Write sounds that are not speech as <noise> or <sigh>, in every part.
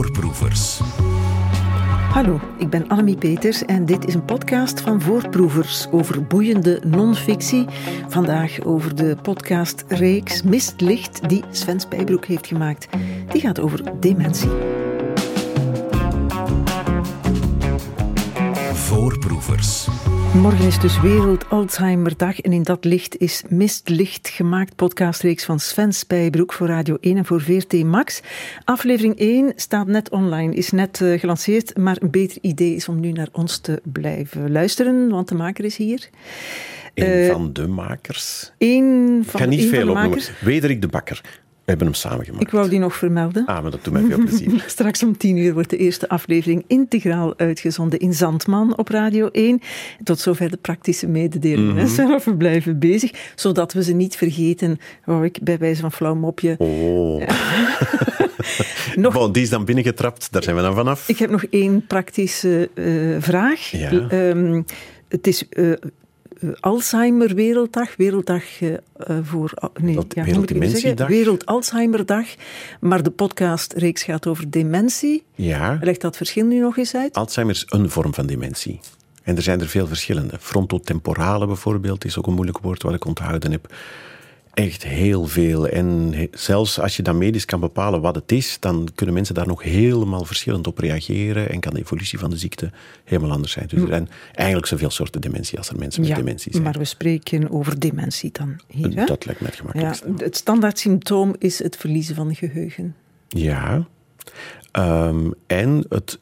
Voorproevers. Hallo, ik ben Annemie Peters en dit is een podcast van Voorproevers over boeiende non-fictie. Vandaag over de podcastreeks Mistlicht die Sven Spijbroek heeft gemaakt. Die gaat over dementie. Voorproevers. Morgen is dus Wereld Alzheimerdag en in dat licht is Mistlicht gemaakt, podcastreeks van Sven Spijbroek voor Radio 1 en voor VRT Max. Aflevering 1 staat net online, is net uh, gelanceerd, maar een beter idee is om nu naar ons te blijven luisteren, want de maker is hier. Een uh, van de makers. Eén van, Ik kan niet veel opnoemen. makers. Wederik de Bakker. We hebben hem samengemaakt. Ik wou die nog vermelden. Ah, maar dat doet mij veel plezier. <laughs> Straks om tien uur wordt de eerste aflevering integraal uitgezonden in Zandman op Radio 1. Tot zover de praktische mededelingen. Mhm. <laughs> We blijven bezig, zodat we ze niet vergeten. Wou ik bij wijze van flauw mopje. Oh. <laughs> Nog- Bon, die is dan binnengetrapt, daar zijn we dan vanaf. Ik heb nog één praktische eh, vraag. Ja. Ehm, het is eh, Alzheimer Werelddag, Werelddag eh, eh, voor... nee, Dat- ja, hoe moet ik het zeggen? Werelddementiedag. Wereld Alzheimerdag. Maar de podcastreeks gaat over dementie. Ja, Leg dat verschil nu nog eens uit. Alzheimer is een vorm van dementie. En er zijn er veel verschillende. Frontotemporale bijvoorbeeld is ook een moeilijk woord wat ik onthouden heb. Echt heel veel. En zelfs als je dan medisch kan bepalen wat het is, dan kunnen mensen daar nog helemaal verschillend op reageren en kan de evolutie van de ziekte helemaal anders zijn. Dus er zijn eigenlijk zoveel soorten dementie als er mensen met dementie zijn. maar we spreken over dementie dan hier. Hè? Dat lijkt mij het ja, het standaard symptoom is het verliezen van geheugen. Ja. Ehm, en het,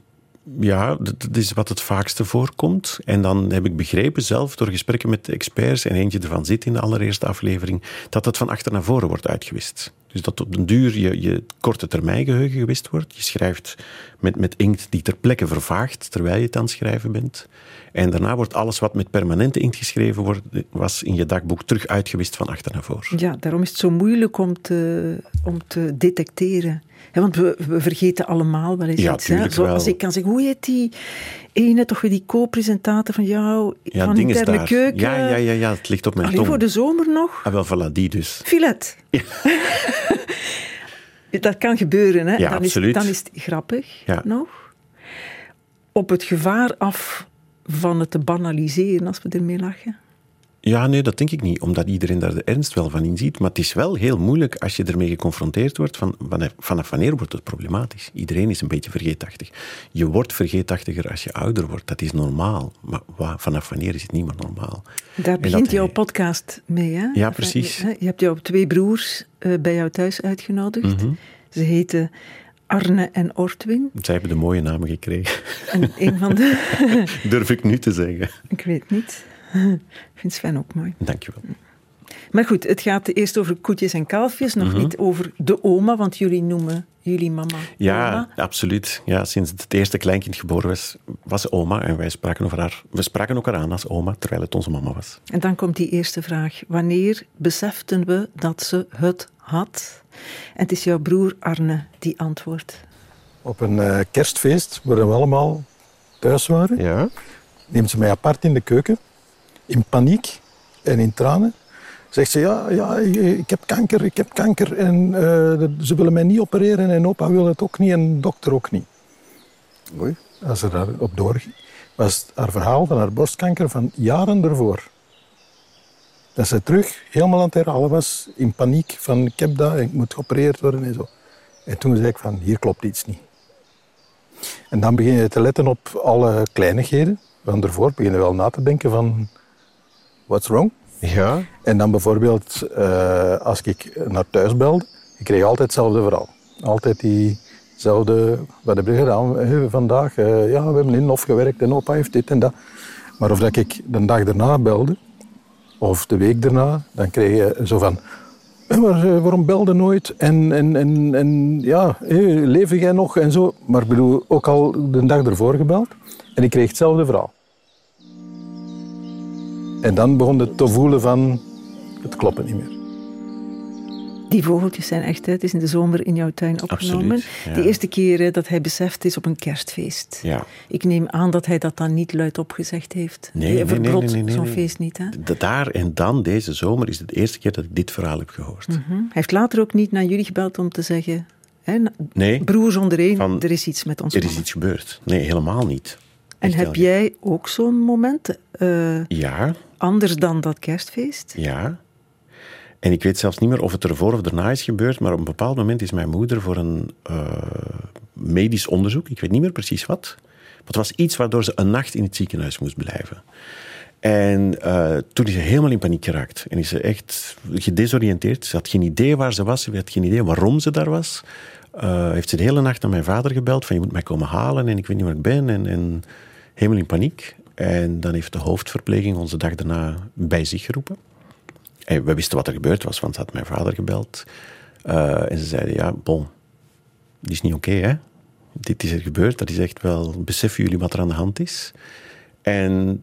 ja, dat dat is wat het vaakste voorkomt. En dan heb ik begrepen zelf, door gesprekken met experts, en eentje ervan zit in de allereerste aflevering, dat het van achter naar voren wordt uitgewist. Dus dat op den duur je, je korte termijn geheugen gewist wordt. Je schrijft met, met inkt die ter plekke vervaagt terwijl je het aan het schrijven bent. En daarna wordt alles wat met permanente inkt geschreven wordt, was in je dagboek terug uitgewist van achter naar voren. Ja, daarom is het zo moeilijk om te, om te detecteren. Want we, we vergeten allemaal wel eens Ja, iets. Hè? tuurlijk Zoals wel. ik kan zeggen, hoe heet die ene, toch weer die co-presentator van jou, Ja, van Interne. Keuken. Ja, ja, ja, ja, het ligt op mijn Allee, tong. voor de zomer nog. Ah, wel, voilà, die dus. Filet. <laughs> Dat kan gebeuren, hè? Ja, dan, absoluut. Is, dan is het grappig nog. Op het gevaar af van het te banaliseren als we ermee lachen. Ja, nee, dat denk ik niet, omdat iedereen daar de ernst wel van inziet. Maar het is wel heel moeilijk als je ermee geconfronteerd wordt. Van, vanaf, wanneer wordt het problematisch? Iedereen is een beetje vergeetachtig. Je wordt vergeetachtiger als je ouder wordt, dat is normaal. Maar vanaf wanneer is het niet meer normaal? Daar begint jouw hij- podcast mee, hè? Ja, precies. Je, je hebt jouw twee broers eh, bij jou thuis uitgenodigd. Mhm. Ze heten Arne en Ortwin. Zij hebben de mooie namen gekregen, En een van de... <laughs> durf ik nu te zeggen. ik weet niet. Ik vind Sven ook mooi. Dankjewel. Maar goed, het gaat eerst over koetjes en kalfjes, nog Mhm. niet over de oma, want jullie noemen jullie mama Ja, oma. absoluut. Ja, sinds het eerste kleinkind geboren was, was oma. En wij spraken, over haar, we spraken elkaar aan als oma, terwijl het onze mama was. En dan komt die eerste vraag. Wanneer beseften we dat ze het had? En het is jouw broer Arne die antwoordt. Op een eh, kerstfeest, waar we allemaal thuis waren, Ja? neemt ze mij apart in de keuken, in paniek en in tranen. Zegt ze, ja, ja ik heb kanker, ik heb kanker en eh, ze willen mij niet opereren en opa wil het ook niet en de dokter ook niet. Oei, als ze daarop doorging, was het haar verhaal van haar borstkanker van jaren ervoor. Dat ze terug helemaal aan het herhalen was, in paniek, van ik heb dat ik moet geopereerd worden en zo. En toen zei ik van, hier klopt iets niet. En dan begin je te letten op alle kleinigheden. Van ervoor begin je wel na te denken van, what's wrong? Ja? En dan bijvoorbeeld, eh, als ik naar thuis belde, ik kreeg altijd hetzelfde verhaal. Altijd diezelfde, wat hebben we gedaan vandaag? Eh, ja, we hebben in Hof gewerkt en opa heeft dit en dat. Maar of dat ik de dag daarna belde, of de week daarna, dan kreeg je zo van... "Eh, waarom belde nooit? En, en, en, en ja, leef jij nog? En zo. Maar ik bedoel, ook al de dag ervoor gebeld. En ik kreeg hetzelfde verhaal. En dan begon het te voelen van, het klopt niet meer. Die vogeltjes zijn echt, het is in de zomer in jouw tuin opgenomen. Absoluut, ja. De eerste keer hè, dat hij beseft is op een kerstfeest. Ja. Ik neem aan dat hij dat dan niet luidop gezegd heeft. Nee, Hij nee, nee, nee, nee, zo'n feest niet. Hè? Daar en dan, deze zomer, is het de eerste keer dat ik dit verhaal heb gehoord. Hm? Hij heeft later ook niet naar jullie gebeld om te zeggen... Hè? Nee. Broers ondereen, Van, er is iets met ons Er is iets gebeurd. Nee, helemaal niet. En heb jij ook zo'n moment, eh, Ja, anders dan dat kerstfeest? ja. En ik weet zelfs niet meer of het ervoor of daarna is gebeurd, maar op een bepaald moment is mijn moeder voor een eh, medisch onderzoek, ik weet niet meer precies wat, maar het was iets waardoor ze een nacht in het ziekenhuis moest blijven. En eh, toen is ze helemaal in paniek geraakt. En is ze echt gedesoriënteerd. Ze had geen idee waar ze was. Ze had geen idee waarom ze daar was. Eh, heeft ze de hele nacht naar mijn vader gebeld. Van je moet mij komen halen en ik weet niet waar ik ben. En, en helemaal in paniek. En dan heeft de hoofdverpleging ons de dag daarna bij zich geroepen. En we wisten wat er gebeurd was, want ze had mijn vader gebeld. Eh, en ze zeiden, ja, bon, dit is niet oké, hè. Dit is er gebeurd, dat is echt wel... Beseffen jullie wat er aan de hand is? En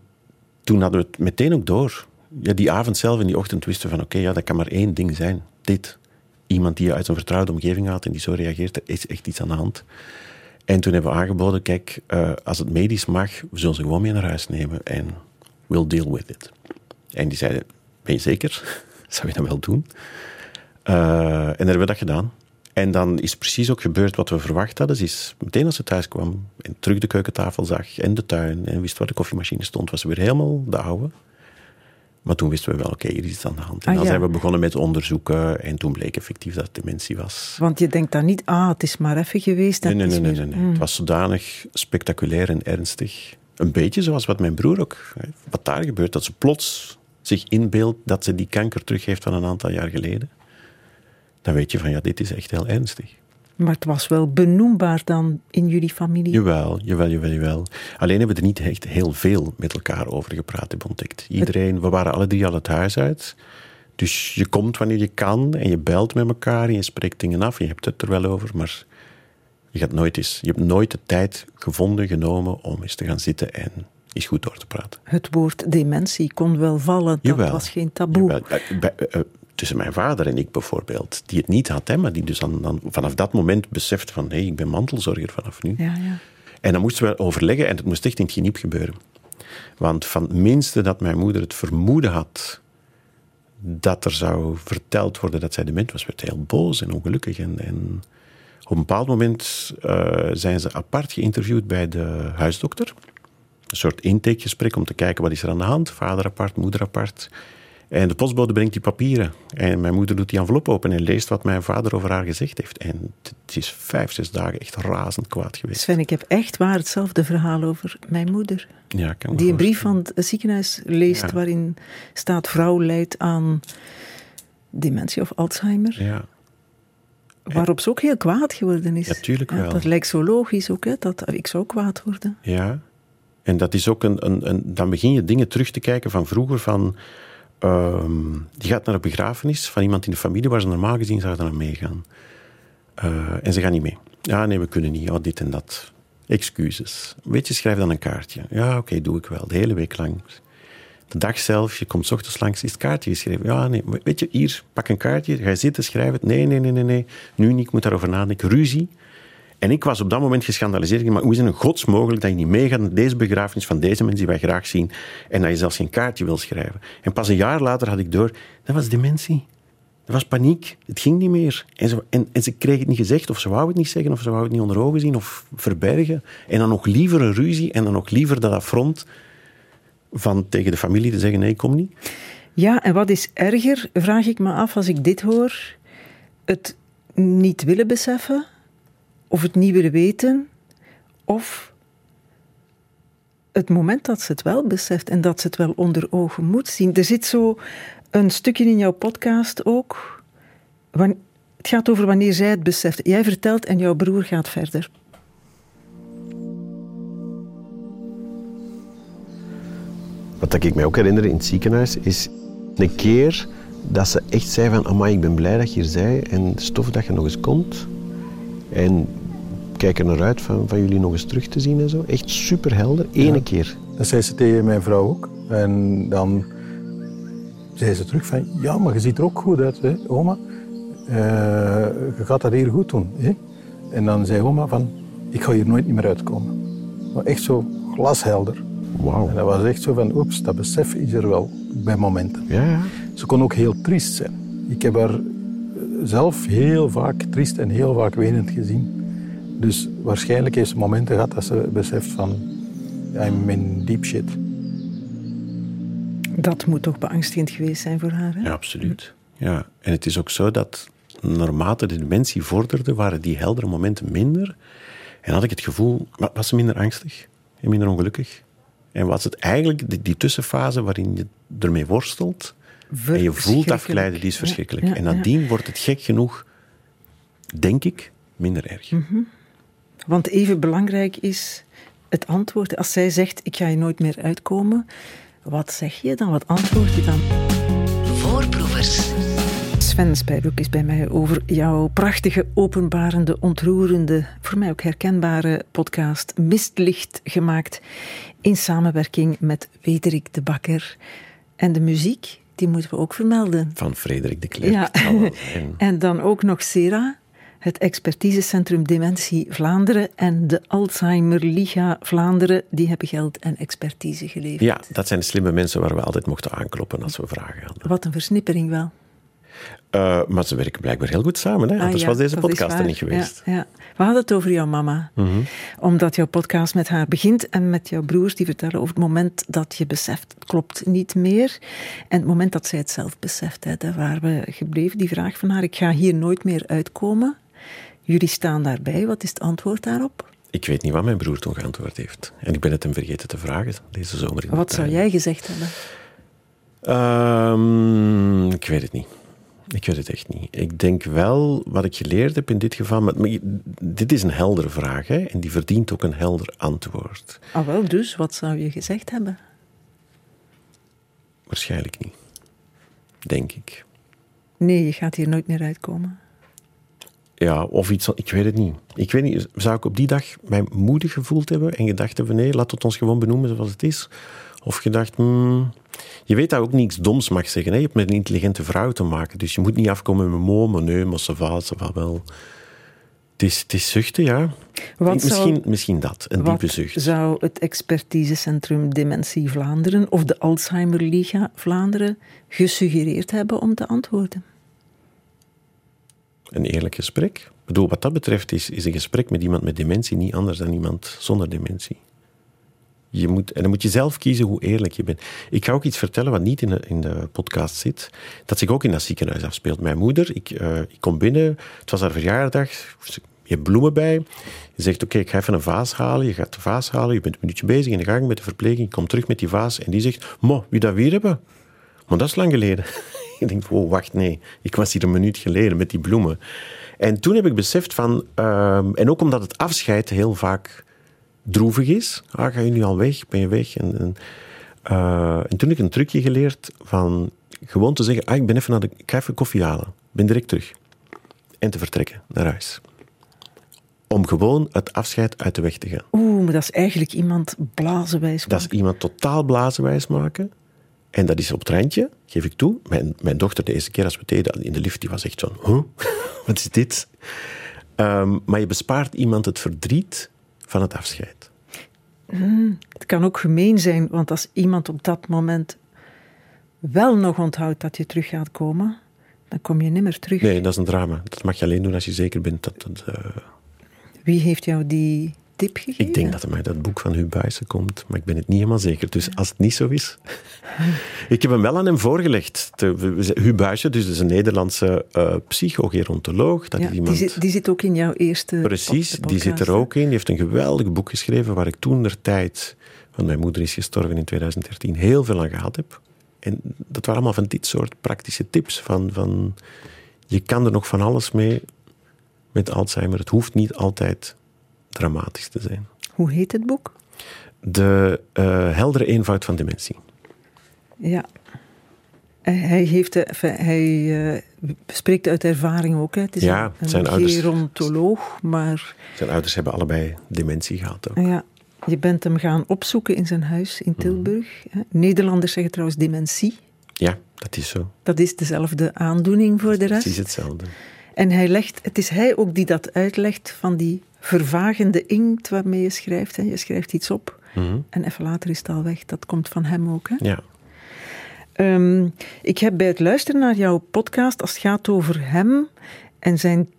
toen hadden we het meteen ook door. Ja, die avond zelf en die ochtend wisten we van, oké, ja, dat kan maar één ding zijn. Dit. Iemand die je uit een vertrouwde omgeving haalt en die zo reageert, er is echt iets aan de hand. En toen hebben we aangeboden, kijk, eh, als het medisch mag, we zullen ze gewoon mee naar huis nemen en we'll deal with it. En die zeiden, ben je zeker? <laughs> Zou je dat wel doen? Eh, en dan hebben we dat gedaan. En dan is precies ook gebeurd wat we verwacht hadden. Ze is meteen als ze thuis kwam en terug de keukentafel zag en de tuin en wist waar de koffiemachine stond, was ze weer helemaal de oude. Maar toen wisten we wel, oké, hier is iets aan de hand. En Ah, dan ja. zijn we begonnen met onderzoeken en toen bleek effectief dat het dementie was. Want je denkt dan niet, ah, het is maar even geweest. Nee, nee, het nee, nee, nee, nee. Het was zodanig spectaculair en ernstig. Een beetje zoals wat mijn broer ook, hè, wat daar gebeurt, dat ze plots zich inbeeldt dat ze die kanker terug heeft van een aantal jaar geleden. Dan weet je van, ja, dit is echt heel ernstig. Maar het was wel benoembaar dan in jullie familie. Jawel, jawel, jawel, jawel. Alleen hebben we er niet echt heel veel met elkaar over gepraat en ontdekt. Iedereen, we waren alle drie al het huis uit. Dus je komt wanneer je kan en je belt met elkaar en je spreekt dingen af. Je hebt het er wel over, maar je, gaat nooit eens, je hebt nooit de tijd gevonden, genomen om eens te gaan zitten en eens goed door te praten. Het woord dementie kon wel vallen. Dat Jawel. was geen taboe. Eh, bij- eh, eh, tussen mijn vader en ik bijvoorbeeld, die het niet had, hè, maar die dus dan, dan vanaf dat moment beseft van hé, ik ben mantelzorger vanaf nu. Ja, ja. En dan moesten we overleggen en het moest echt in het geniep gebeuren. Want van het minste dat mijn moeder het vermoeden had dat er zou verteld worden dat zij dement was, werd heel boos en ongelukkig. En, en op een bepaald moment zijn ze apart geïnterviewd bij de huisdokter. Een soort intakegesprek om te kijken wat is er aan de hand. Vader apart, moeder apart. En de postbode brengt die papieren. En mijn moeder doet die envelop open en leest wat mijn vader over haar gezegd heeft. En het is vijf, zes dagen echt razend kwaad geweest. Sven, ik heb echt waar hetzelfde verhaal over mijn moeder. Ja, kan me Die een brief van het ziekenhuis leest Ja. waarin staat vrouw leidt aan dementie of Alzheimer. Ja, Waarop ze ook heel kwaad geworden is. Ja, tuurlijk wel. Dat lijkt zo logisch ook, hè, dat ik zou kwaad worden. ja. En dat is ook een, een. Dan begin je dingen terug te kijken van vroeger van... ehm, je gaat naar een begrafenis van iemand in de familie waar ze normaal gezien zouden meegaan. Eh, en ze gaan niet mee. Ja, nee, we kunnen niet. Oh, dit en dat. Excuses. Weet je, schrijf dan een kaartje. Ja, oké, doe ik wel. De hele week lang. De dag zelf, je komt ochtends langs, is het kaartje geschreven. Ja, nee, weet je, hier, pak een kaartje, ga je zitten, schrijf het. Nee, nee, nee, nee, nee. Nu niet, ik moet daarover nadenken. Ruzie. En ik was op dat moment geschandaliseerd. Maar hoe is het in gods mogelijk dat je niet meegaat naar deze begrafenis van deze mensen die wij graag zien en dat je zelfs geen kaartje wil schrijven? En pas een jaar later had ik door, dat was dementie. Dat was paniek. Het ging niet meer. En ze, en, ze kreeg het niet gezegd, of ze wou het niet zeggen, of ze wou het niet onder ogen zien, of verbergen. En dan nog liever een ruzie, en dan nog liever dat affront van tegen de familie te zeggen, nee, kom niet. Ja, en wat is erger, vraag ik me af als ik dit hoor. Het niet willen beseffen, of het niet willen weten, of het moment dat ze het wel beseft en dat ze het wel onder ogen moet zien. Er zit zo een stukje in jouw podcast ook. Het gaat over wanneer zij het beseft. Jij vertelt en jouw broer gaat verder. Wat ik mij ook herinner in het ziekenhuis is een keer dat ze echt zei van amai, ik ben blij dat je hier zei en stof dat je nog eens komt. En kijk er naar uit van, van jullie nog eens terug te zien en zo. Echt super helder, ene keer. Dat zei ze tegen mijn vrouw ook. En dan zei ze terug van, ja, maar je ziet er ook goed uit, hè, oma. Eh, je gaat dat hier goed doen. Hè? En dan zei oma van, ik ga hier nooit niet meer uitkomen. Maar echt zo glashelder. Wauw. En dat was echt zo van, oeps, dat besef is er wel bij momenten. Ja, ja. Ze kon ook heel triest zijn. Ik heb haar zelf heel vaak triest en heel vaak wenend gezien. Dus waarschijnlijk heeft ze momenten gehad dat ze beseft van... I'm in deep shit. Dat moet toch beangstigend geweest zijn voor haar, hè? Ja, absoluut. Ja. En het is ook zo dat naarmate de dementie vorderde, waren die heldere momenten minder. En had ik het gevoel, wa- was ze minder angstig en minder ongelukkig? En was het eigenlijk die, die tussenfase waarin je ermee worstelt en je voelt afglijden, die is verschrikkelijk. ja, en ja. nadien wordt het gek genoeg, denk ik, minder erg. Hm. Want even belangrijk is het antwoord. Als zij zegt, ik ga je nooit meer uitkomen, wat zeg je dan? Wat antwoord je dan? Voorproevers. Sven Spijbroek is bij mij over jouw prachtige, openbarende, ontroerende, voor mij ook herkenbare podcast Mistlicht gemaakt in samenwerking met Wederik de Bakker. En de muziek, die moeten we ook vermelden. Van Frederik de Klerk. Ja. <laughs> En dan ook nog SERA, het expertisecentrum Dementie Vlaanderen en de Alzheimer Liga Vlaanderen, die hebben geld en expertise geleverd. Ja, dat zijn slimme mensen waar we altijd mochten aankloppen als we vragen hadden. Wat een versnippering wel. Eh, maar ze werken blijkbaar heel goed samen, hè? Ah, anders ja, was deze podcast er niet geweest. Ja, ja. We hadden het over jouw mama. Omdat jouw podcast met haar begint en met jouw broers die vertellen over het moment dat je beseft, het klopt niet meer. En het moment dat zij het zelf beseft. Hè, daar waren we gebleven, die vraag van haar, ik ga hier nooit meer uitkomen. Jullie staan daarbij, wat is het antwoord daarop? Ik weet niet wat mijn broer toen geantwoord heeft. En ik ben het hem vergeten te vragen deze zomer. in Wat zou jij gezegd hebben? Ehm, ik weet het niet. Ik weet het echt niet. Ik denk wel wat ik geleerd heb in dit geval. Maar, dit is een heldere vraag hè, en die verdient ook een helder antwoord. Ah wel, dus, wat zou je gezegd hebben? Waarschijnlijk niet. Denk ik. Nee, je gaat hier nooit meer uitkomen. Ja, of iets. Ik weet het niet. Ik weet niet. Zou ik op die dag mij moedig gevoeld hebben en gedacht hebben: nee, laat het ons gewoon benoemen zoals het is? Of gedacht, hmm, je weet dat ook niets doms mag zeggen. Hè? Je hebt met een intelligente vrouw te maken. Dus je moet niet afkomen met mo, maar nee, maar ça va, ça va wel. Het is, het is zuchten, ja. Wat misschien, zou- misschien dat, een diepe zucht. zou het expertisecentrum Dementie Vlaanderen of de Alzheimer Liga Vlaanderen gesuggereerd hebben om te antwoorden? Een eerlijk gesprek. Ik bedoel, wat dat betreft is, is een gesprek met iemand met dementie niet anders dan iemand zonder dementie. Je moet, en dan moet je zelf kiezen hoe eerlijk je bent. Ik ga ook iets vertellen wat niet in de, in de podcast zit, dat zich ook in dat ziekenhuis afspeelt. Mijn moeder, ik, eh, ik kom binnen, het was haar verjaardag, je hebt bloemen bij. Je zegt, oké, ik ga even een vaas halen. Je gaat de vaas halen, je bent een minuutje bezig in de gang met de verpleging. Je komt terug met die vaas en die zegt, mo, wie dat weer hebben? Maar dat is lang geleden. <laughs> ik denk, wow, wacht, nee. Ik was hier een minuut geleden met die bloemen. En toen heb ik beseft van... ehm, en ook omdat het afscheid heel vaak droevig is. Ah, ga je nu al weg? Ben je weg? En, en, eh, en toen heb ik een trucje geleerd van gewoon te zeggen... Ah, ik ben even naar de... Ik ga even koffie halen. Ben direct terug. En te vertrekken naar huis. Om gewoon het afscheid uit de weg te gaan. Oeh, maar dat is eigenlijk iemand blazenwijs. Dat is iemand totaal blazenwijs maken. En dat is op het randje, geef ik toe. Mijn, mijn dochter, de eerste keer als we deden in de lift, die was echt van... Huh? <laughs> Wat is dit? Ehm, maar je bespaart iemand het verdriet van het afscheid. Het kan ook gemeen zijn, want als iemand op dat moment wel nog onthoudt dat je terug gaat komen, dan kom je nimmer terug. Nee, dat is een drama. Dat mag je alleen doen als je zeker bent dat eh, Wie heeft jou die tip gegeven? ik denk dat er mij dat boek van Huub Buijsen komt, maar ik ben het niet helemaal zeker. Dus als het niet zo is... <laughs> ik heb hem wel aan hem voorgelegd. De, Huub Buijsen, dus is een Nederlandse eh psychogerontoloog. Dat Ja, is die, iemand... zit, die zit ook in jouw eerste Precies, die zit er ook in. Die heeft een geweldig boek geschreven waar ik toen der tijd, want mijn moeder is gestorven in 2013, heel veel aan gehad heb. En dat waren allemaal van dit soort praktische tips. Van, van, je kan er nog van alles mee met Alzheimer. Het hoeft niet altijd dramatisch te zijn. Hoe heet het boek? De eh, heldere eenvoud van dementie. Ja. Eh, Hij, heeft enfin, hij eh, spreekt uit ervaring ook. Hè. Het is Ja, een, een zijn ouders- gerontoloog, maar Zijn ouders hebben allebei dementie gehad ook. ja, je bent hem gaan opzoeken in zijn huis in Tilburg. hè. Nederlanders zeggen trouwens dementie. Ja, dat is zo. Dat is dezelfde aandoening voor de Precies rest. hetzelfde. En hij legt, het is hij ook die dat uitlegt van die vervagende inkt waarmee je schrijft. Hè. Je schrijft iets op Mhm. en even later is het al weg. Dat komt van hem ook. Hè. Ja. Ehm, ik heb bij het luisteren naar jouw podcast, als het gaat over hem en zijn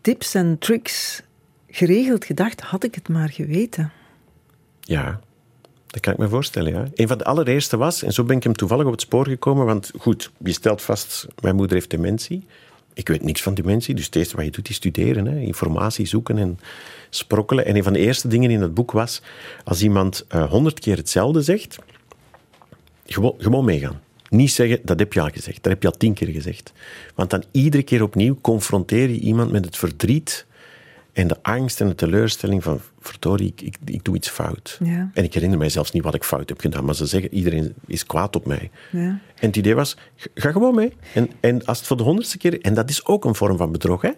tips en tricks, geregeld gedacht, had ik het maar geweten. Ja, dat kan ik me voorstellen, ja. Een van de allereerste was, en zo ben ik hem toevallig op het spoor gekomen, want goed, je stelt vast, mijn moeder heeft dementie. Ik weet niks van dementie, dus het eerste wat je doet is studeren, hè. informatie zoeken en sprokkelen. En een van de eerste dingen in het boek was, als iemand eh, honderd keer hetzelfde zegt, gewoon, gewoon meegaan. Niet zeggen, dat heb je al gezegd, dat heb je al tien keer gezegd. Want dan iedere keer opnieuw confronteer je iemand met het verdriet en de angst en de teleurstelling van, verdorie, ik, ik, ik doe iets fout. Ja. En ik herinner mij zelfs niet wat ik fout heb gedaan, maar ze zeggen, iedereen is kwaad op mij. Ja. En het idee was, ga gewoon mee. En, en als het voor de honderdste keer... En dat is ook een vorm van bedrog, hè?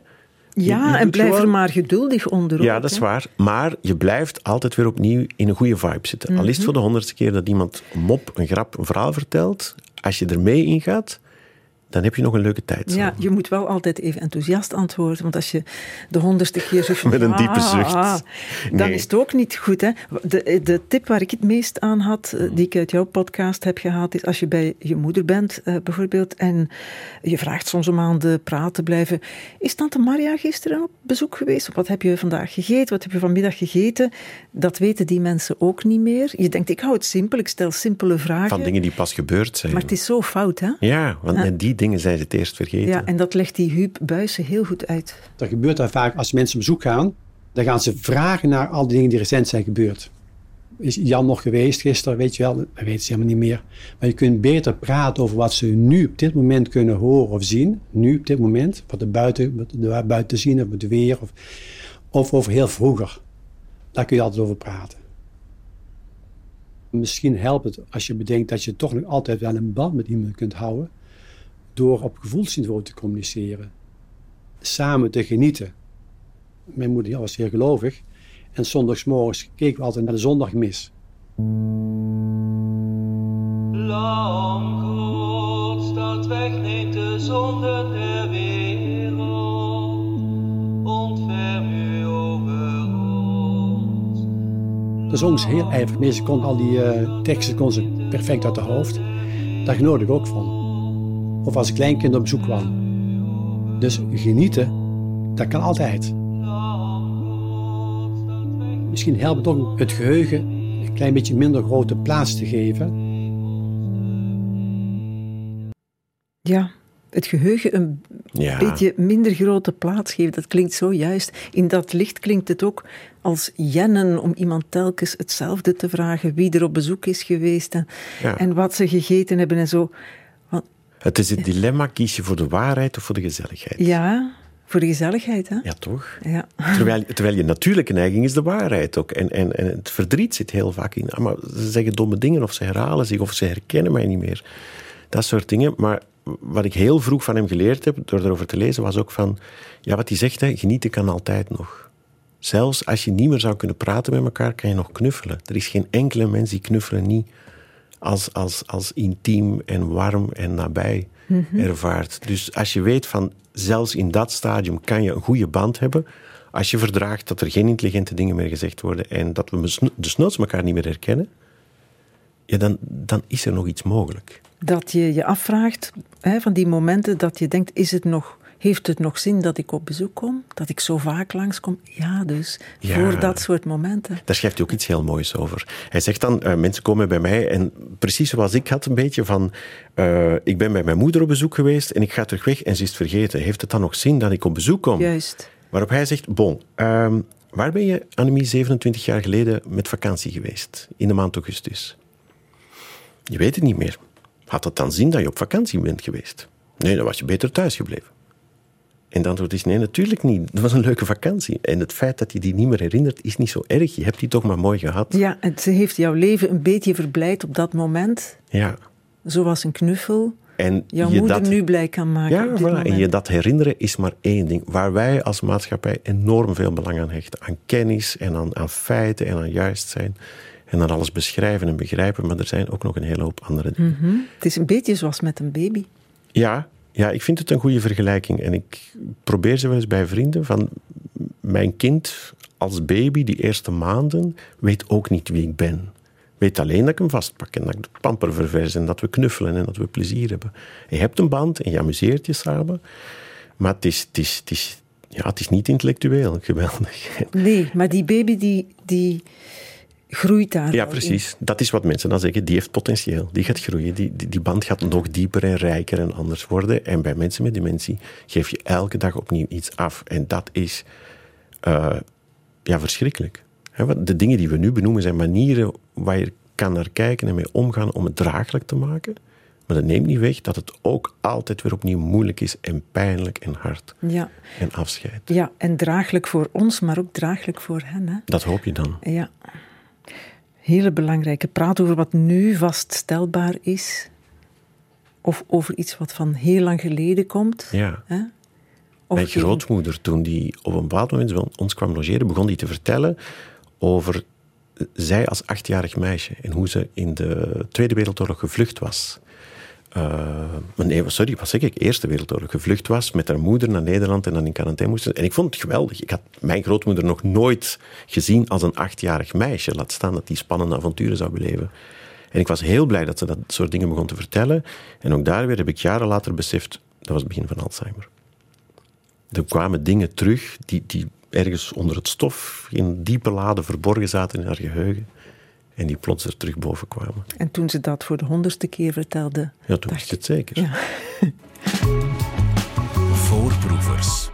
Ja, je en blijf er maar geduldig onder. Ja, dat is hè. waar. Maar je blijft altijd weer opnieuw in een goede vibe zitten. Al is het voor de honderdste keer dat iemand een mop, een grap, een verhaal vertelt, als je er mee ingaat, dan heb je nog een leuke tijd. Ja, je moet wel altijd even enthousiast antwoorden. Want als je de honderdste keer zegt... <laughs> Met een diepe "Ah, zucht." ah," Dan Nee. is het ook niet goed. Hè? De, de tip waar ik het meest aan had, eh, die ik uit jouw podcast heb gehaald, is als je bij je moeder bent, eh, bijvoorbeeld, en je vraagt soms om aan de praat te blijven. Is tante Maria gisteren op bezoek geweest? Of wat heb je vandaag gegeten? Wat heb je vanmiddag gegeten? Dat weten die mensen ook niet meer. Je denkt, ik hou het simpel, ik stel simpele vragen. Van dingen die pas gebeurd zijn. Maar het is zo fout, hè? Ja, want net die dingen zijn ze het eerst vergeten. Ja, en dat legt die Huub Buijsen heel goed uit. Dat gebeurt dan vaak als mensen op bezoek gaan. Dan gaan ze vragen naar al die dingen die recent zijn gebeurd. Is Jan nog geweest gisteren? Weet je wel, dat weten ze helemaal niet meer. Maar je kunt beter praten over wat ze nu op dit moment kunnen horen of zien. Nu op dit moment. Wat er buiten, wat er buiten te zien of het weer. Of, of over heel vroeger. Daar kun je altijd over praten. Misschien helpt het als je bedenkt dat je toch nog altijd wel een band met iemand kunt houden. Door op gevoelsniveau te communiceren. Samen te genieten. Mijn moeder was zeer gelovig. En zondagsmorgens keken we altijd naar de zondagmis. Lam Gods dat wegneemt de zonde der wereld, ontferm u over ons. Dat zong ze heel ijverig. Ze kon al die eh, teksten kon ze perfect uit de hoofd. Daar genoot ik ook van. Of als ik kleinkind op bezoek kwam. Dus genieten, dat kan altijd. Misschien helpt het ook het geheugen een klein beetje minder grote plaats te geven. Ja, het geheugen een Ja. beetje minder grote plaats geven. Dat klinkt zo juist. In dat licht klinkt het ook als jennen om iemand telkens hetzelfde te vragen. Wie er op bezoek is geweest en, Ja. en wat ze gegeten hebben en zo. Het is het dilemma, kies je voor de waarheid of voor de gezelligheid? ja, voor de gezelligheid, hè? Ja, toch? Ja. Terwijl, terwijl je natuurlijke neiging is de waarheid ook. En, en, en het verdriet zit heel vaak in. Ah, maar ze zeggen domme dingen of ze herhalen zich of ze herkennen mij niet meer. Dat soort dingen. Maar wat ik heel vroeg van hem geleerd heb, door erover te lezen, was ook van... Ja, wat hij zegt, hè, genieten kan altijd nog. Zelfs als je niet meer zou kunnen praten met elkaar, kan je nog knuffelen. Er is geen enkele mens die knuffelen niet als, als, als intiem en warm en nabij ervaart. Dus als je weet van, zelfs in dat stadium kan je een goede band hebben, als je verdraagt dat er geen intelligente dingen meer gezegd worden en dat we desnoods elkaar niet meer herkennen, ja, dan, dan is er nog iets mogelijk. Dat je je afvraagt, hè, van die momenten dat je denkt, is het nog, heeft het nog zin dat ik op bezoek kom? Dat ik zo vaak langskom? Ja, dus Ja. voor dat soort momenten. Daar schrijft hij ook iets heel moois over. Hij zegt dan, eh, mensen komen bij mij en precies zoals ik had een beetje van, eh, ik ben bij mijn moeder op bezoek geweest en ik ga terug weg en ze is het vergeten. Heeft het dan nog zin dat ik op bezoek kom? Juist. Waarop hij zegt, bon, ehm, waar ben je, Annemie, 27 jaar geleden met vakantie geweest? In de maand augustus. Je weet het niet meer. Had dat dan zin dat je op vakantie bent geweest? Nee, dan was je beter thuis gebleven. En dan antwoord is nee, natuurlijk niet. Dat was een leuke vakantie. En het feit dat je die niet meer herinnert, is niet zo erg. Je hebt die toch maar mooi gehad. Ja, en ze heeft jouw leven een beetje verblijd op dat moment. Ja. Zoals een knuffel En jouw je moeder dat, nu blij kan maken. Ja, voilà. en je dat herinneren is maar één ding. Waar wij als maatschappij enorm veel belang aan hechten. Aan kennis en aan, aan feiten en aan juist zijn. En aan alles beschrijven en begrijpen. Maar er zijn ook nog een hele hoop andere dingen. Mhm. Het is een beetje zoals met een baby. Ja, ja, ik vind het een goede vergelijking. En ik probeer ze wel eens bij vrienden. Van mijn kind als baby, die eerste maanden, weet ook niet wie ik ben. weet alleen dat ik hem vastpak en dat ik de pamper ververs en dat we knuffelen en dat we plezier hebben. Je hebt een band en je amuseert je samen, maar het is, het is, het is, ja, het is niet intellectueel <laughs> geweldig. Nee, maar die baby die, die groeit daar Ja, in. precies. Dat is wat mensen dan zeggen. Die heeft potentieel. Die gaat groeien. Die, die, die band gaat nog dieper en rijker en anders worden. En bij mensen met dementie geef je elke dag opnieuw iets af. En dat is eh, ja, verschrikkelijk. De dingen die we nu benoemen zijn manieren waar je kan naar kijken en mee omgaan om het draaglijk te maken. Maar dat neemt niet weg dat het ook altijd weer opnieuw moeilijk is en pijnlijk en hard. Ja. En afscheid. ja, en draaglijk voor ons, maar ook draaglijk voor hen. Hè? Dat hoop je dan. Ja. Hele belangrijke. Praat over wat nu vaststelbaar is. Of over iets wat van heel lang geleden komt. Ja. Hè? Of Mijn grootmoeder, toen die op een bepaald moment ons kwam logeren, begon die te vertellen over zij als achtjarig meisje en hoe ze in de Tweede Wereldoorlog gevlucht was. Nee, sorry, wat zeg ik? Eerste Wereldoorlog gevlucht was met haar moeder naar Nederland en dan in quarantaine moest. En ik vond het geweldig. Ik had mijn grootmoeder nog nooit gezien als een achtjarig meisje. Laat staan dat die spannende avonturen zou beleven. En ik was heel blij dat ze dat soort dingen begon te vertellen. En ook daar weer heb ik jaren later beseft, dat was het begin van Alzheimer. Er kwamen dingen terug die, die ergens onder het stof in diepe laden verborgen zaten in haar geheugen. En die plots er terug boven kwamen. En toen ze dat voor de honderdste keer vertelde. Ja, toen wist ik het zeker. Ja. <laughs> Voorproevers.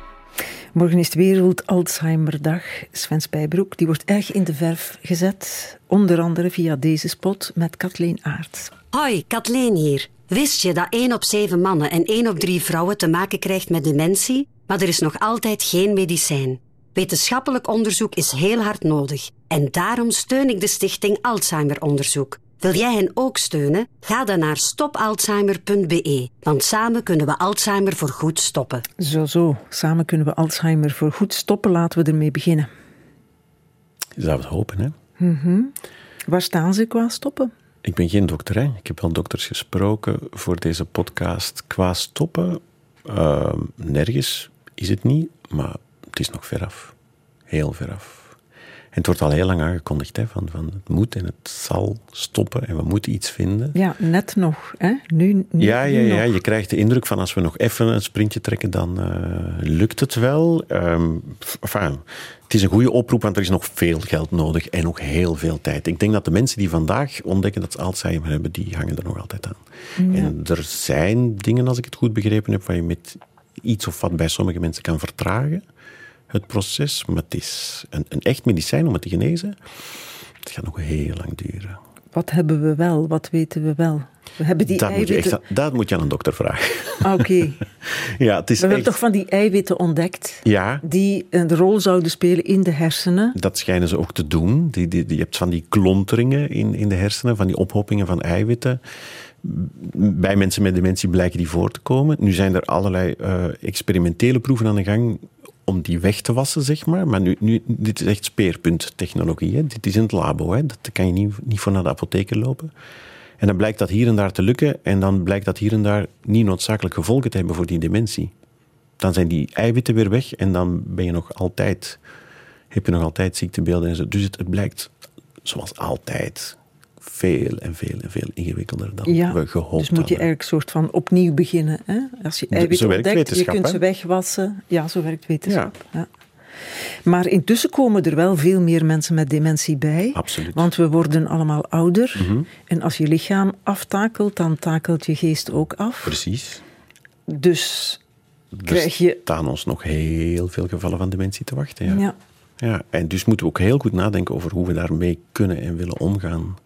Morgen is Wereld Alzheimerdag. Sven Spijbroek die wordt erg in de verf gezet. Onder andere via deze spot met Kathleen Aert. Hoi, Kathleen hier. Wist je dat 1 op 7 mannen en 1 op 3 vrouwen te maken krijgt met dementie? Maar er is nog altijd geen medicijn. Wetenschappelijk onderzoek is heel hard nodig. En daarom steun ik de stichting Alzheimer Onderzoek. Wil jij hen ook steunen? Ga dan naar stopalzheimer.be. Want samen kunnen we Alzheimer voor goed stoppen. Zo, zo. Samen kunnen we Alzheimer voor goed stoppen. Laten we ermee beginnen. Je zou het hopen, hè? Waar staan ze qua stoppen? Ik ben geen dokter, hè. Ik heb wel dokters gesproken voor deze podcast. Qua stoppen, ehm, nergens is het niet, maar het is nog veraf. Heel veraf. En het wordt al heel lang aangekondigd, hè, van, van het moet en het zal stoppen en we moeten iets vinden. Ja, net nog. Hè? Nu, nu, Ja, ja, nu ja, nog. je krijgt de indruk van als we nog even een sprintje trekken, dan eh, lukt het wel. Enfin, het is een goede oproep, want er is nog veel geld nodig en nog heel veel tijd. Ik denk dat de mensen die vandaag ontdekken dat ze Alzheimer hebben, die hangen er nog altijd aan. En er zijn dingen, als ik het goed begrepen heb, waar je met iets of wat bij sommige mensen kan vertragen, het proces. Maar het is een, een echt medicijn om het te genezen. Het gaat nog heel lang duren. Wat hebben we wel? Wat weten we wel? We hebben die Dat moet, je eiwitten... echt, dat moet je aan een dokter vragen. Ah, Oké. <laughs> ja, het is We hebben toch van die eiwitten ontdekt Ja, die een rol zouden spelen in de hersenen. Dat schijnen ze ook te doen. Die, die, die, je hebt van die klonteringen in, in de hersenen, van die ophopingen van eiwitten. Bij mensen met dementie blijken die voor te komen. Nu zijn er allerlei eh, experimentele proeven aan de gang om die weg te wassen, zeg maar. Maar nu, nu, dit is echt speerpunttechnologie. Hè. Dit is in het labo. Hè. Dat kan je niet, niet voor naar de apotheker lopen. En dan blijkt dat hier en daar te lukken. En dan blijkt dat hier en daar niet noodzakelijk gevolgen te hebben voor die dementie. Dan zijn die eiwitten weer weg en dan ben je nog altijd heb je nog altijd ziektebeelden en zo. Dus het, het blijkt, zoals altijd, veel en veel en veel ingewikkelder dan Ja, we gehoopt dus moet je hadden. eigenlijk soort van opnieuw beginnen. Hè? Als je Zo ontdekt, je kunt hè? ze wegwassen. Ja, zo werkt wetenschap. Ja. Maar intussen komen er wel veel meer mensen met dementie bij. Absoluut. Mhm. Want we worden allemaal ouder. En als je lichaam aftakelt, dan takelt je geest ook af. Precies. Dus krijg je... Er staan ons nog heel veel gevallen van dementie te wachten. Ja. Ja. Ja, en dus moeten we ook heel goed nadenken over hoe we daarmee kunnen en willen omgaan.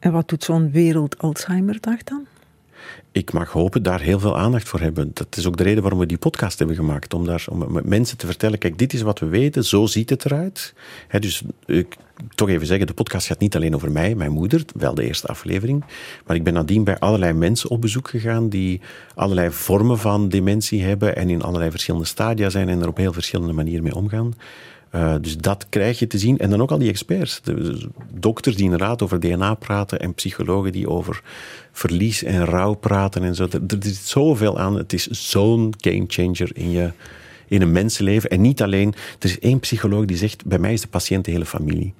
En wat doet zo'n Wereld Alzheimerdag dan? Ik mag hopen daar heel veel aandacht voor hebben. Dat is ook de reden waarom we die podcast hebben gemaakt. Om, daar, om met mensen te vertellen, kijk, dit is wat we weten, zo ziet het eruit. Dus ik toch even zeggen, de podcast gaat niet alleen over mij, mijn moeder, wel de eerste aflevering. Maar ik ben nadien bij allerlei mensen op bezoek gegaan die allerlei vormen van dementie hebben en in allerlei verschillende stadia zijn en er op heel verschillende manieren mee omgaan. Uh, dus dat krijg je te zien. En dan ook al die experts. De, de dokters die inderdaad over DNA praten en psychologen die over verlies en rouw praten en zo. Er, er zit zoveel aan. Het is zo'n gamechanger in, je, in een mensenleven. En niet alleen. Er is één psycholoog die zegt: bij mij is de patiënt de hele familie.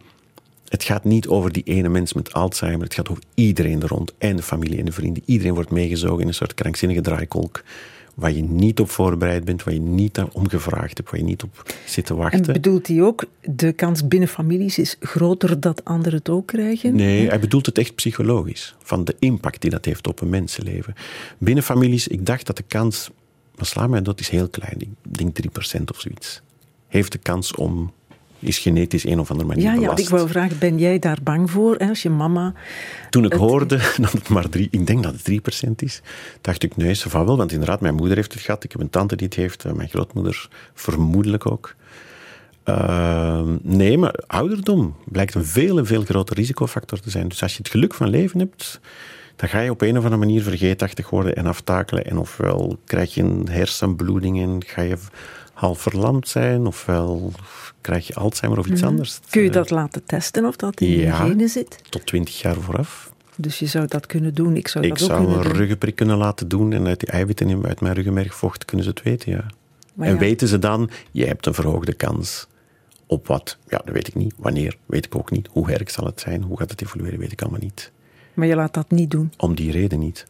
het gaat niet over die ene mens met Alzheimer. Het gaat over iedereen er rond. En de familie en de vrienden. Iedereen wordt meegezogen in een soort krankzinnige draaikolk. Waar je niet op voorbereid bent, waar je niet om gevraagd hebt, waar je niet op zit te wachten. En bedoelt hij ook, de kans binnen families is groter dat anderen het ook krijgen? Nee, hij bedoelt het echt psychologisch. Van de impact die dat heeft op een mensenleven. Binnen families, ik dacht dat de kans, maar sla mij dat is heel klein, ik denk 3% of zoiets. Heeft de kans om, is genetisch een of andere manier Ja, ja, belast. want ik wou vragen, ben jij daar bang voor? Hè, als je mama... Toen ik Het- hoorde <laughs> dat het maar drie, ik denk dat het 3% is, dacht ik, nee, van wel. Want inderdaad, mijn moeder heeft het gehad, ik heb een tante die het heeft, eh, mijn grootmoeder vermoedelijk ook. Ehm, nee, maar ouderdom blijkt een veel en veel groter risicofactor te zijn. Dus als je het geluk van leven hebt, dan ga je op een of andere manier vergeetachtig worden en aftakelen. En ofwel krijg je een hersenbloeding en ga je half verlamd zijn, ofwel krijg je Alzheimer of iets anders. Mhm. Kun je Eh, dat laten testen of dat in je genen zit? Tot 20 jaar vooraf. Dus je zou dat kunnen doen. Ik zou Ik dat ook zou kunnen een ruggenprik kunnen laten doen en uit die eiwitten in- uit mijn ruggenmergvocht kunnen ze het weten, ja. Maar en ja, weten ze dan, je hebt een verhoogde kans op wat? Ja, dat weet ik niet. Wanneer, weet ik ook niet. Hoe erg zal het zijn? Hoe gaat het evolueren, weet ik allemaal niet. Maar je laat dat niet doen. Om die reden niet.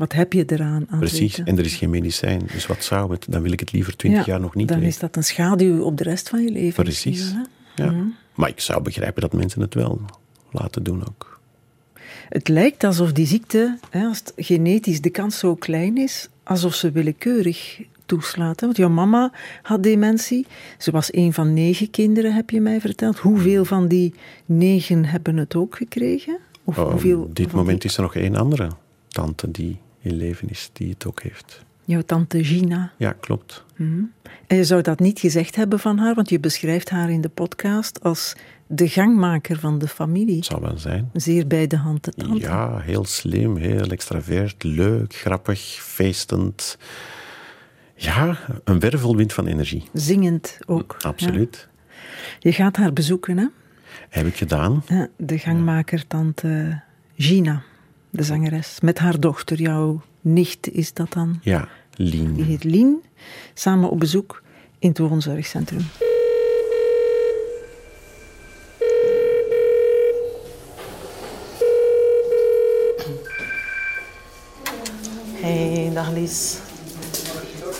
Wat heb je eraan aan Precies. En er is geen medicijn. Dus wat zou het? Dan wil ik het liever twintig Ja, jaar nog niet Dan weten. is dat een schaduw op de rest van je leven. Precies. Ja. Maar ik zou begrijpen dat mensen het wel laten doen ook. Het lijkt alsof die ziekte, hè, als het genetisch de kans zo klein is, alsof ze willekeurig toeslaat. hè. Want jouw mama had dementie. Ze was een van negen kinderen, heb je mij verteld. Hoeveel van die negen hebben het ook gekregen? Of Oh, hoeveel op dit moment die- is er nog één andere tante die in leven is, die het ook heeft. Jouw tante Gina. Ja, klopt. En je zou dat niet gezegd hebben van haar, want je beschrijft haar in de podcast als de gangmaker van de familie. Zal wel zijn. Zeer bij de hand de tante. Ja, heel slim, heel extravert, leuk, grappig, feestend. Ja, een wervelwind van energie. Zingend ook. Absoluut. Ja. Je gaat haar bezoeken, hè? Heb ik gedaan. De gangmaker, tante Gina, de zangeres. Met haar dochter, jouw nicht is dat dan. Ja, Die Lien. heet Lien. Samen op bezoek in het woonzorgcentrum. Hey, dag Lies.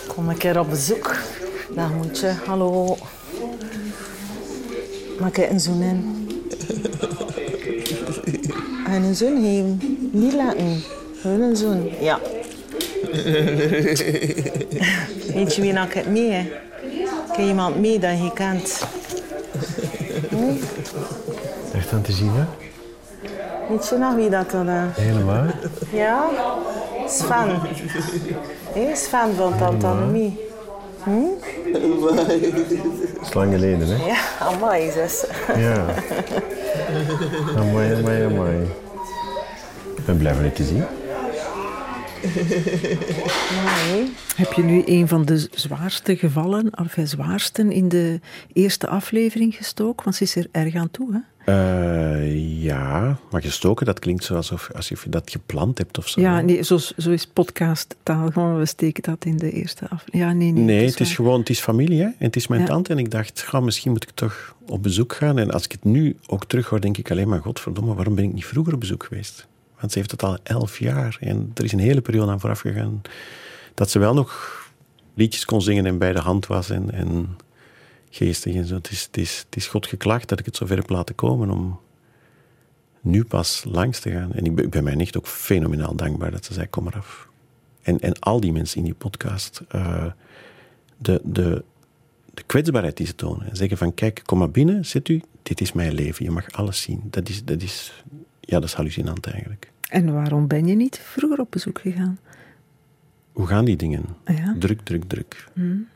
Kom een keer op bezoek. Dag Moetje, hallo. Maak je een zoen in? En <laughs> een zoen geven. Niet laten. Gewoon een zoen. Ja. <laughs> Weet je wie nou het mee? hè? Ken je iemand mee dat je kent? Echt tante Gina? Weet je nog wie dat dan is? Helemaal. Ja? Sven. Hé, Sven van Tante Annemie. Dat is lang geleden, hè? Ja, amai, zus. Ja. <laughs> Amai, amai, amai. Ik ben blij van je te zien. <laughs> Heb je nu een van de zwaarste gevallen, of zwaarsten, in de eerste aflevering gestoken? Want ze is er erg aan toe, hè? Eh, ja, maar gestoken, dat klinkt zo alsof, alsof je dat gepland hebt of zo. Ja, nee, zo, zo is podcasttaal. Gewoon, we steken dat in de eerste aflevering. Ja, nee, nee. Nee, het is gewoon, het is familie, hè? En het is mijn Ja. tante. En ik dacht, ga, misschien moet ik toch op bezoek gaan. En als ik het nu ook terug hoor, denk ik alleen maar, godverdomme, waarom ben ik niet vroeger op bezoek geweest? Want ze heeft het al elf jaar. En er is een hele periode aan vooraf gegaan dat ze wel nog liedjes kon zingen en bij de hand was en, en geestig en zo. Het is, het, God geklaagd dat ik het zover heb laten komen om nu pas langs te gaan. En ik ben, ik ben mijn nicht ook fenomenaal dankbaar dat ze zei, kom maar af. En, en al die mensen in die podcast, eh, de, de, de kwetsbaarheid die ze tonen. En zeggen van, kijk, kom maar binnen, zit u, dit is mijn leven, je mag alles zien. Dat is, dat is, ja, dat is hallucinant eigenlijk. En waarom ben je niet vroeger op bezoek gegaan? Hoe gaan die dingen? Ja. Druk, druk, druk.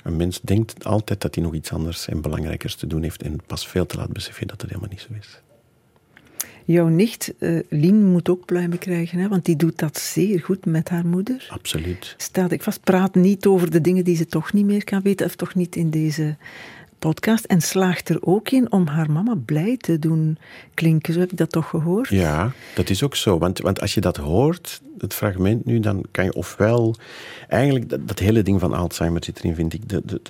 Een mens denkt altijd dat hij nog iets anders en belangrijkers te doen heeft en pas veel te laat beseffen dat het helemaal niet zo is. Jouw nicht, eh Lien, moet ook pluimen krijgen, hè? want die doet dat zeer goed met haar moeder. Absoluut. Staat ik vast, praat niet over de dingen die ze toch niet meer kan weten, of toch niet in deze podcast. En slaagt er ook in om haar mama blij te doen klinken. Zo heb ik dat toch gehoord? Ja, dat is ook zo. Want, want als je dat hoort, het fragment nu, dan kan je ofwel... Eigenlijk, dat, dat hele ding van Alzheimer zit erin, vind ik. De, de,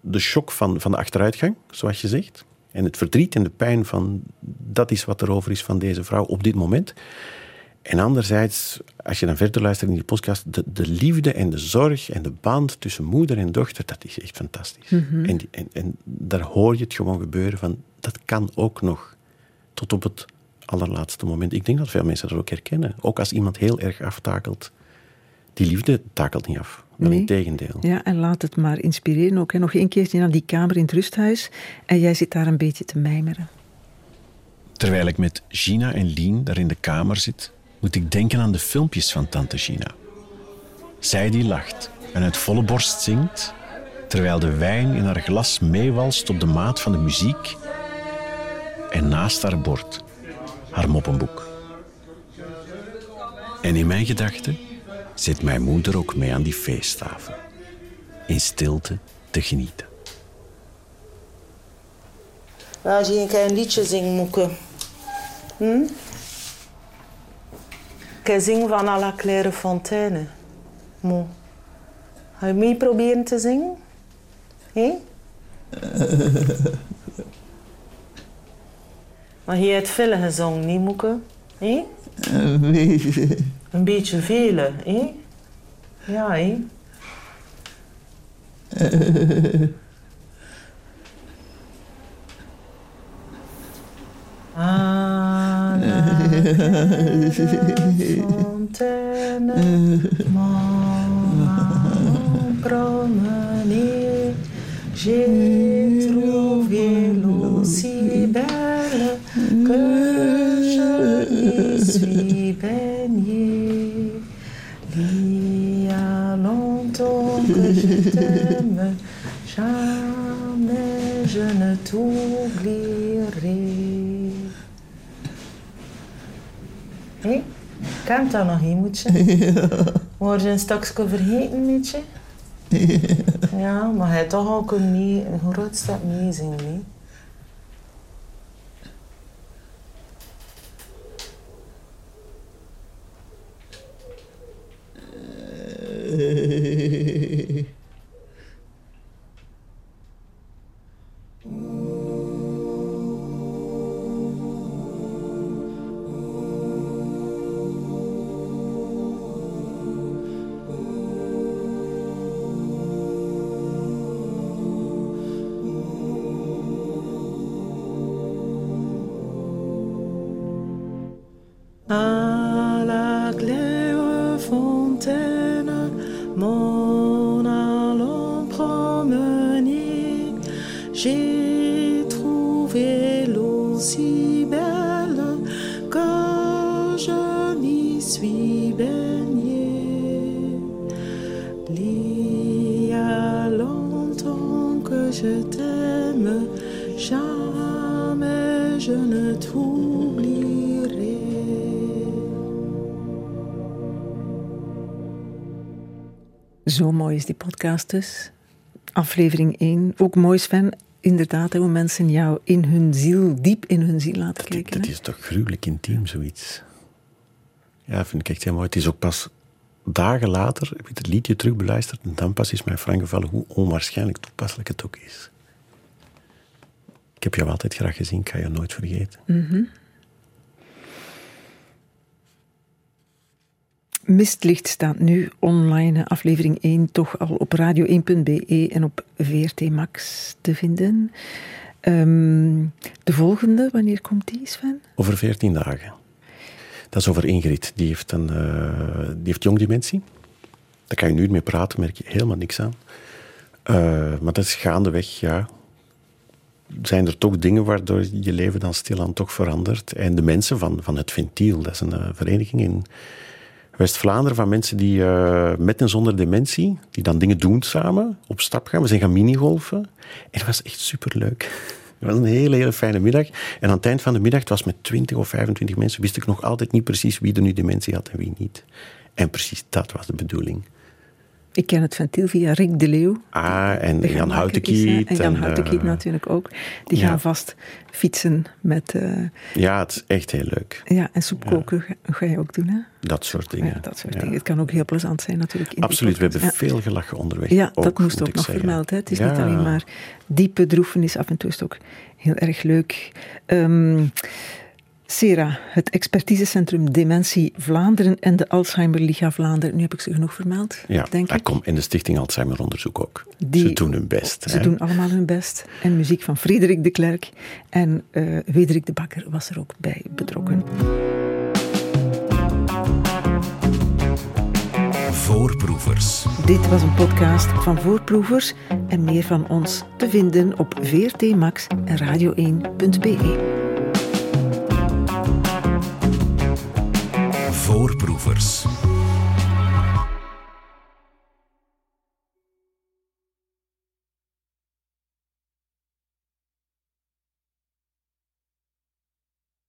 de shock van, van de achteruitgang, zoals je zegt. En het verdriet en de pijn van, dat is wat er over is van deze vrouw op dit moment. En anderzijds, als je dan verder luistert in die podcast, de, de liefde en de zorg en de band tussen moeder en dochter, dat is echt fantastisch. en, die- en, en daar hoor je het gewoon gebeuren van, dat kan ook nog tot op het allerlaatste moment. Ik denk dat veel mensen dat ook herkennen. Ook als iemand heel erg aftakelt, die liefde takelt niet af. Wel Nee. in tegendeel. Ja, en laat het maar inspireren ook. Hè. Nog een keertje naar die kamer in het rusthuis en jij zit daar een beetje te mijmeren. Terwijl ik met Gina en Lien daar in de kamer zit, moet ik denken aan de filmpjes van tante Gina. Zij die lacht en uit volle borst zingt, terwijl de wijn in haar glas meewalst op de maat van de muziek en naast haar bord haar moppenboek. En in mijn gedachten zit mijn moeder ook mee aan die feesttafel, in stilte te genieten. Je een keer een liedje zingt, Moeke. Hm? Kan zingen van à la Claire Fontaine. Mo. Ga je mee proberen te zingen? Hé? <laughs> Maar je hebt veel gezongen, niet Moeke? Hé? Een beetje vele, hé? Ja, hé? <laughs> fontaine, m'en promener, j'ai trouvé l'eau si belle que je suis baignée. Il y a longtemps que je t'aime, jamais je ne t'oublierai. Kent dat nog een moetje? Word je <laughs> een stukje vergeten, weet je? Ja, maar hij toch ook een, mee, een groot stuk meezingen, nee? À Zo mooi is die podcast dus. Aflevering 1. Ook mooi, Sven. Inderdaad, hoe mensen jou in hun ziel, diep in hun ziel laten Dat, kijken. dat hè. is toch gruwelijk intiem, zoiets. Ja, vind ik echt heel mooi. Het is ook pas dagen later, heb ik het liedje terug beluisterd en dan pas is mij frank gevallen hoe onwaarschijnlijk toepasselijk het ook is. Ik heb jou altijd graag gezien, ik ga je nooit vergeten. Mistlicht staat nu online, aflevering 1, toch al op radio1.be en op VRT Max te vinden. Ehm, de volgende, wanneer komt die, Sven? Over veertien dagen. Dat is over Ingrid. Die heeft, een, eh, die heeft jongdementie. Daar kan je nu mee praten, merk je helemaal niks aan. Eh, maar dat is gaandeweg, ja. Zijn er toch dingen waardoor je leven dan stilaan toch verandert. En de mensen van, van het Ventiel, dat is een eh, vereniging in West-Vlaanderen van mensen die eh, met en zonder dementie, die dan dingen doen samen, op stap gaan. We zijn gaan minigolfen. En dat was echt superleuk. <laughs> Het was een hele, hele fijne middag. En aan het eind van de middag, was met 20 of 25 mensen, wist ik nog altijd niet precies wie er nu dementie had en wie niet. En precies dat was de bedoeling. Ik ken het ventiel via Rick de Leeuw. Ah, en Jan Houtenkiet. hè. En Jan en, Houtenkiet eh, natuurlijk ook. Die ja. gaan vast fietsen met... eh, Ja, het is echt heel leuk. ja, en soep koken ga, ga je ook doen, hè? Dat soort dingen. Ja, dat soort dingen. Het kan ook heel plezant zijn natuurlijk. in Absoluut, we hebben veel gelachen onderweg. Ja, dat moest ook nog zeggen. vermeld. Hè. Het is niet alleen maar diepe droefenis. Af en toe is het ook heel erg leuk. Ehm SERA, het expertisecentrum Dementie Vlaanderen en de Alzheimer Liga Vlaanderen. Nu heb ik ze genoeg vermeld, Ja, denk ik. kom, en de Stichting Alzheimer Onderzoek ook. Die- Ze doen hun best. Ze hè. doen allemaal hun best. En muziek van Frederik de Klerk. En eh Wederik de Bakker was er ook bij betrokken. Voorproevers. Dit was een podcast van Voorproevers. En meer van ons te vinden op VRT Max en radio1.be. Voorproevers.